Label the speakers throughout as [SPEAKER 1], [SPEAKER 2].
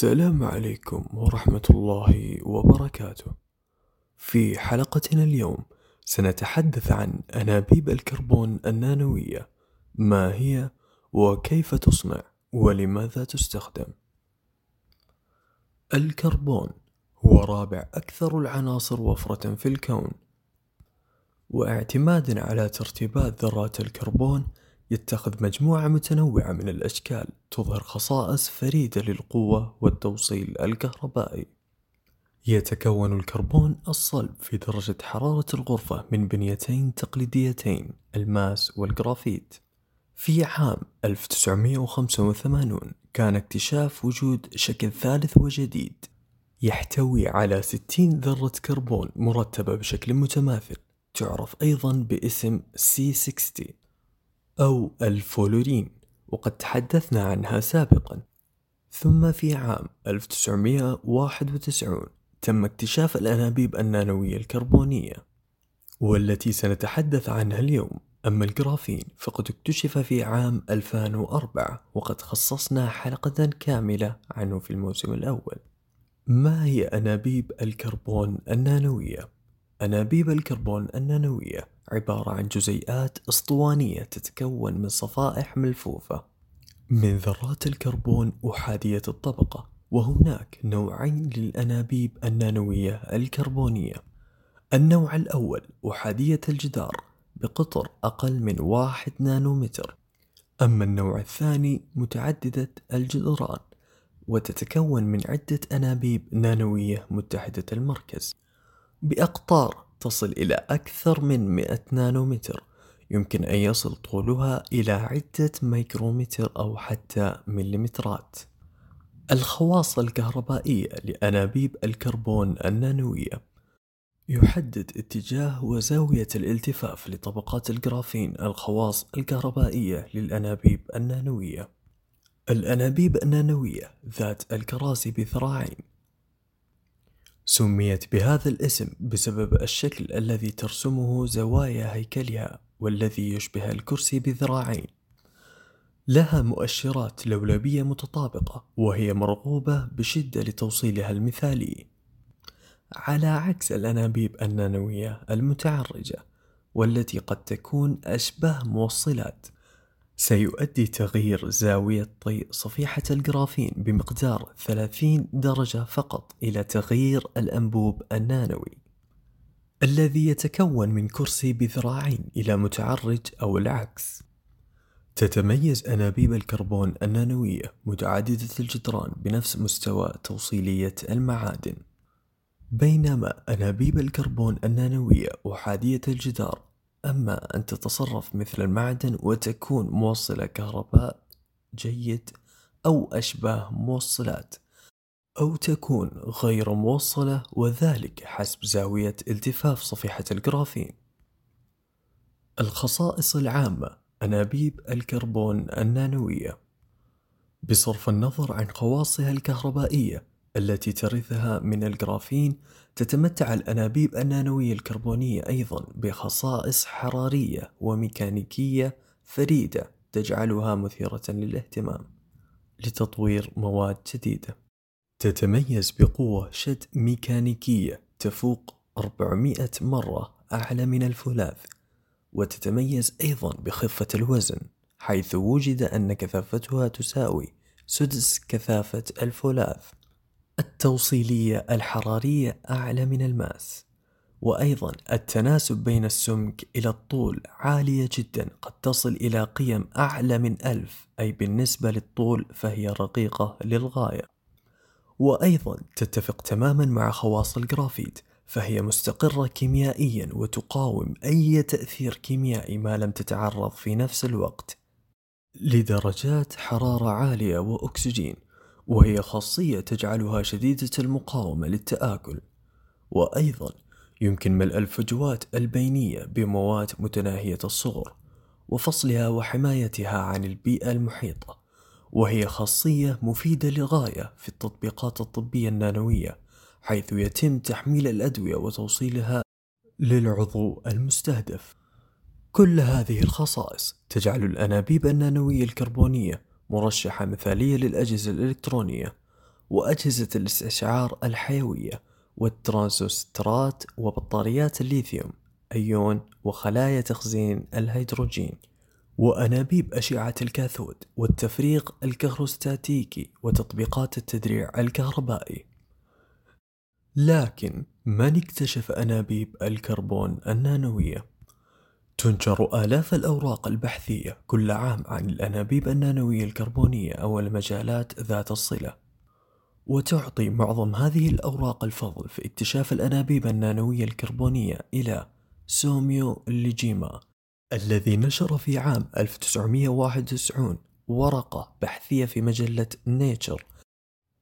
[SPEAKER 1] السلام عليكم ورحمة الله وبركاته. في حلقتنا اليوم سنتحدث عن أنابيب الكربون النانوية، ما هي وكيف تصنع ولماذا تستخدم. الكربون هو رابع أكثر العناصر وفرة في الكون، واعتمادا على ترتيبات ذرات الكربون يتخذ مجموعة متنوعة من الأشكال تظهر خصائص فريدة للقوة والتوصيل الكهربائي. يتكون الكربون الصلب في درجة حرارة الغرفة من بنيتين تقليديتين الماس والجرافيت. في عام 1985 كان اكتشاف وجود شكل ثالث وجديد يحتوي على 60 ذرة كربون مرتبة بشكل متماثل تعرف أيضا باسم C60 أو الفوليرين وقد تحدثنا عنها سابقا. ثم في عام 1991 تم اكتشاف الأنابيب النانوية الكربونية والتي سنتحدث عنها اليوم. أما الجرافين فقد اكتشف في عام 2004 وقد خصصنا حلقة كاملة عنه في الموسم الأول. ما هي أنابيب الكربون النانوية؟ أنابيب الكربون النانوية عبارة عن جزيئات أسطوانية تتكون من صفائح ملفوفة. من ذرات الكربون أحادية الطبقة وهناك نوعين للأنابيب النانوية الكربونية. النوع الأول أحادية الجدار بقطر أقل من واحد نانومتر. أما النوع الثاني متعددة الجدران وتتكون من عدة أنابيب نانوية متحدة المركز. بأقطار تصل إلى أكثر من 100 نانومتر. يمكن أن يصل طولها إلى عدة ميكرومتر أو حتى مليمترات. الخواص الكهربائية لأنابيب الكربون النانوية يحدد اتجاه وزاوية الالتفاف لطبقات الجرافين الخواص الكهربائية للأنابيب النانوية. الأنابيب النانوية ذات الكراسي بذراعين سميت بهذا الاسم بسبب الشكل الذي ترسمه زوايا هيكلها والذي يشبه الكرسي بذراعين لها مؤشرات لولبية متطابقة وهي مرغوبة بشدة لتوصيلها المثالي. على عكس الأنابيب النانوية المتعرجة والتي قد تكون أشبه موصلات سيؤدي تغيير زاوية طي صفيحة الجرافين بمقدار 30 درجة فقط إلى تغيير الأنبوب النانوي الذي يتكون من كرسي بذراعين إلى متعرج أو العكس. تتميز أنابيب الكربون النانوية متعددة الجدران بنفس مستوى توصيلية المعادن. بينما أنابيب الكربون النانوية أحادية الجدار أما أن تتصرف مثل المعدن وتكون موصلة كهرباء جيد أو أشباه موصلات أو تكون غير موصلة وذلك حسب زاوية التفاف صفيحة الجرافين. الخصائص العامة أنابيب الكربون النانوية. بصرف النظر عن خواصها الكهربائية التي ترثها من الجرافين تتمتع الأنابيب النانوية الكربونية أيضا بخصائص حرارية وميكانيكية فريدة تجعلها مثيرة للاهتمام لتطوير مواد جديدة. تتميز بقوة شد ميكانيكية تفوق 400 مرة أعلى من الفولاذ وتتميز أيضا بخفة الوزن حيث وجد أن كثافتها تساوي سدس كثافة الفولاذ. التوصيلية الحرارية أعلى من الماس وأيضا التناسب بين السمك إلى الطول عالية جدا قد تصل إلى قيم أعلى من ألف أي بالنسبة للطول فهي رقيقة للغاية. وأيضا تتفق تماما مع خواص الجرافيت فهي مستقرة كيميائيا وتقاوم أي تأثير كيميائي ما لم تتعرض في نفس الوقت. لدرجات حرارة عالية وأكسجين. وهي خاصية تجعلها شديدة المقاومة للتآكل. وأيضا يمكن ملء الفجوات البينية بمواد متناهية الصغر وفصلها وحمايتها عن البيئة المحيطة وهي خاصية مفيدة للغاية في التطبيقات الطبية النانوية حيث يتم تحميل الأدوية وتوصيلها للعضو المستهدف. كل هذه الخصائص تجعل الأنابيب النانوية الكربونية مرشحة مثالية للأجهزة الإلكترونية وأجهزة الاستشعار الحيوية والترانزستورات وبطاريات الليثيوم أيون وخلايا تخزين الهيدروجين وأنابيب أشعة الكاثود والتفريغ الكهروستاتيكي وتطبيقات التدريع الكهربائي لكن من اكتشف أنابيب الكربون النانوية؟ تنشر آلاف الأوراق البحثية كل عام عن الأنابيب النانوية الكربونية أو المجالات ذات الصلة. وتعطي معظم هذه الأوراق الفضل في اكتشاف الأنابيب النانوية الكربونية إلى سوميو إيجيما الذي نشر في عام 1991 ورقة بحثية في مجلة Nature.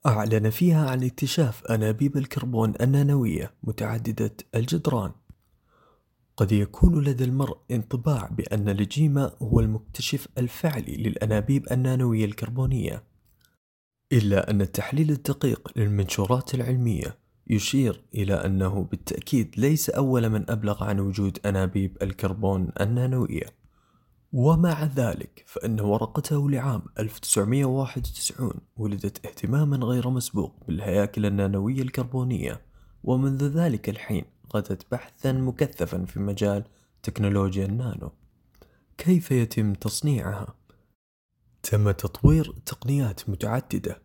[SPEAKER 1] أعلن فيها عن اكتشاف أنابيب الكربون النانوية متعددة الجدران. قد يكون لدى المرء انطباع بأن لجيما هو المكتشف الفعلي للأنابيب النانوية الكربونية. إلا أن التحليل الدقيق للمنشورات العلمية يشير إلى أنه بالتأكيد ليس أول من أبلغ عن وجود أنابيب الكربون النانوية. ومع ذلك فإن ورقته لعام 1991 ولدت اهتماما غير مسبوق بالهياكل النانوية الكربونية. ومنذ ذلك الحين غدت بحثا مكثفا في مجال تكنولوجيا النانو. كيف يتم تصنيعها؟ تم تطوير تقنيات متعددة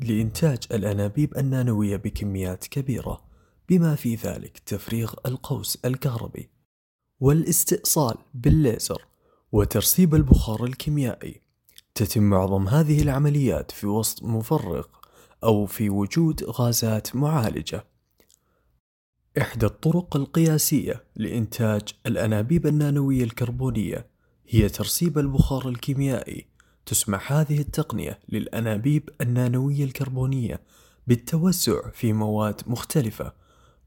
[SPEAKER 1] لإنتاج الأنابيب النانوية بكميات كبيرة بما في ذلك تفريغ القوس الكهربي والاستئصال بالليزر وترسيب البخار الكيميائي. تتم معظم هذه العمليات في وسط مفرغ أو في وجود غازات معالجة. إحدى الطرق القياسية لإنتاج الأنابيب النانوية الكربونية هي ترسيب البخار الكيميائي. تسمح هذه التقنية للأنابيب النانوية الكربونية بالتوسع في مواد مختلفة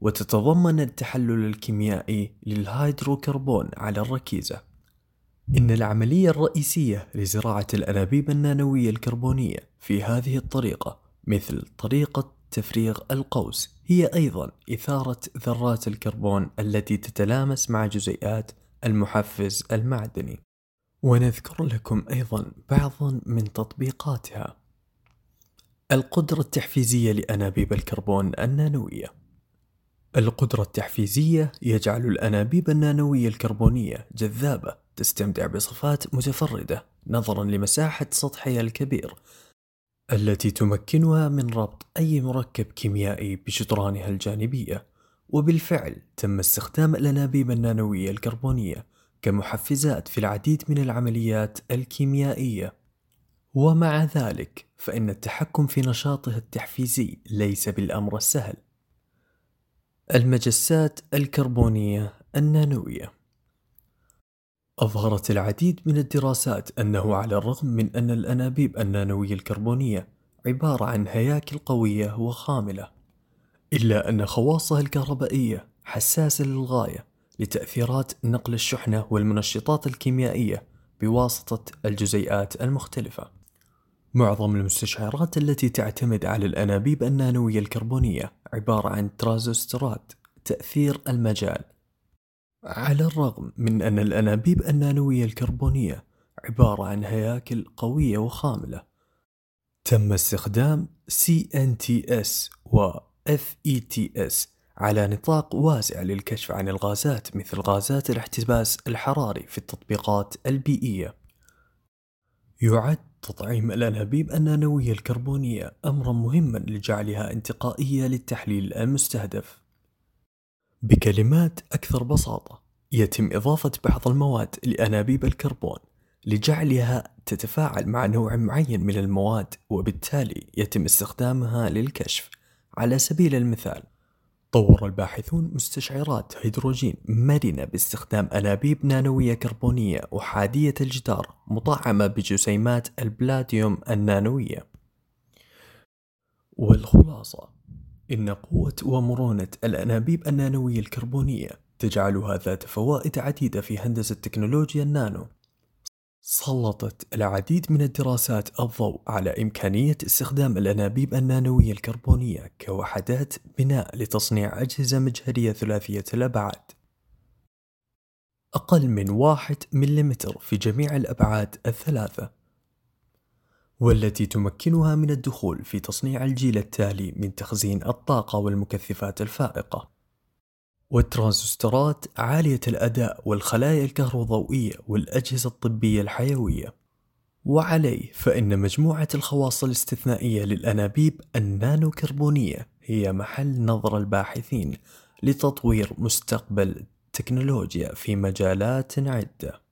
[SPEAKER 1] وتتضمن التحلل الكيميائي للهيدروكربون على الركيزة. إن العملية الرئيسية لزراعة الأنابيب النانوية الكربونية في هذه الطريقة مثل طريقة تفريغ القوس هي أيضا إثارة ذرات الكربون التي تتلامس مع جزيئات المحفز المعدني. ونذكر لكم أيضا بعضا من تطبيقاتها. القدرة التحفيزية لأنابيب الكربون النانوية. القدرة التحفيزية يجعل الأنابيب النانوية الكربونية جذابة تستمتع بصفات متفردة نظرا لمساحة سطحها الكبير التي تمكنها من ربط أي مركب كيميائي بجدرانها الجانبية. وبالفعل تم استخدام الأنابيب النانوية الكربونية كمحفزات في العديد من العمليات الكيميائية. ومع ذلك فإن التحكم في نشاطها التحفيزي ليس بالأمر السهل. المجسات الكربونية النانوية. أظهرت العديد من الدراسات أنه على الرغم من أن الأنابيب النانوية الكربونية عبارة عن هياكل قوية وخاملة إلا أن خواصها الكهربائية حساسة للغاية لتأثيرات نقل الشحنة والمنشطات الكيميائية بواسطة الجزيئات المختلفة. معظم المستشعرات التي تعتمد على الأنابيب النانوية الكربونية عبارة عن ترانزستورات تأثير المجال. على الرغم من أن الأنابيب النانوية الكربونية عبارة عن هياكل قوية وخاملة، تم استخدام CNTS و FETS على نطاق واسع للكشف عن الغازات مثل غازات الاحتباس الحراري في التطبيقات البيئية. يعد تطعيم الأنابيب النانوية الكربونية أمرا مهما لجعلها انتقائية للتحليل المستهدف. بكلمات أكثر بساطة، يتم إضافة بعض المواد لأنابيب الكربون لجعلها تتفاعل مع نوع معين من المواد وبالتالي يتم استخدامها للكشف. على سبيل المثال، طور الباحثون مستشعرات هيدروجين مرنة باستخدام أنابيب نانوية كربونية أحادية الجدار مطعمة بجسيمات البلاتيوم النانوية. والخلاصة إن قوة ومرونة الأنابيب النانوية الكربونية تجعلها ذات فوائد عديدة في هندسة تكنولوجيا النانو. سلطت العديد من الدراسات الضوء على إمكانية استخدام الأنابيب النانوية الكربونية كوحدات بناء لتصنيع أجهزة مجهرية ثلاثية الأبعاد. أقل من واحد مليمتر في جميع الأبعاد الثلاثة. والتي تمكنها من الدخول في تصنيع الجيل التالي من تخزين الطاقة والمكثفات الفائقة. والترانزستورات عالية الأداء والخلايا الكهروضوئية والأجهزة الطبية الحيوية. وعليه فإن مجموعة الخواص الاستثنائية للأنابيب النانو كربونية هي محل نظر الباحثين لتطوير مستقبل التكنولوجيا في مجالات عدة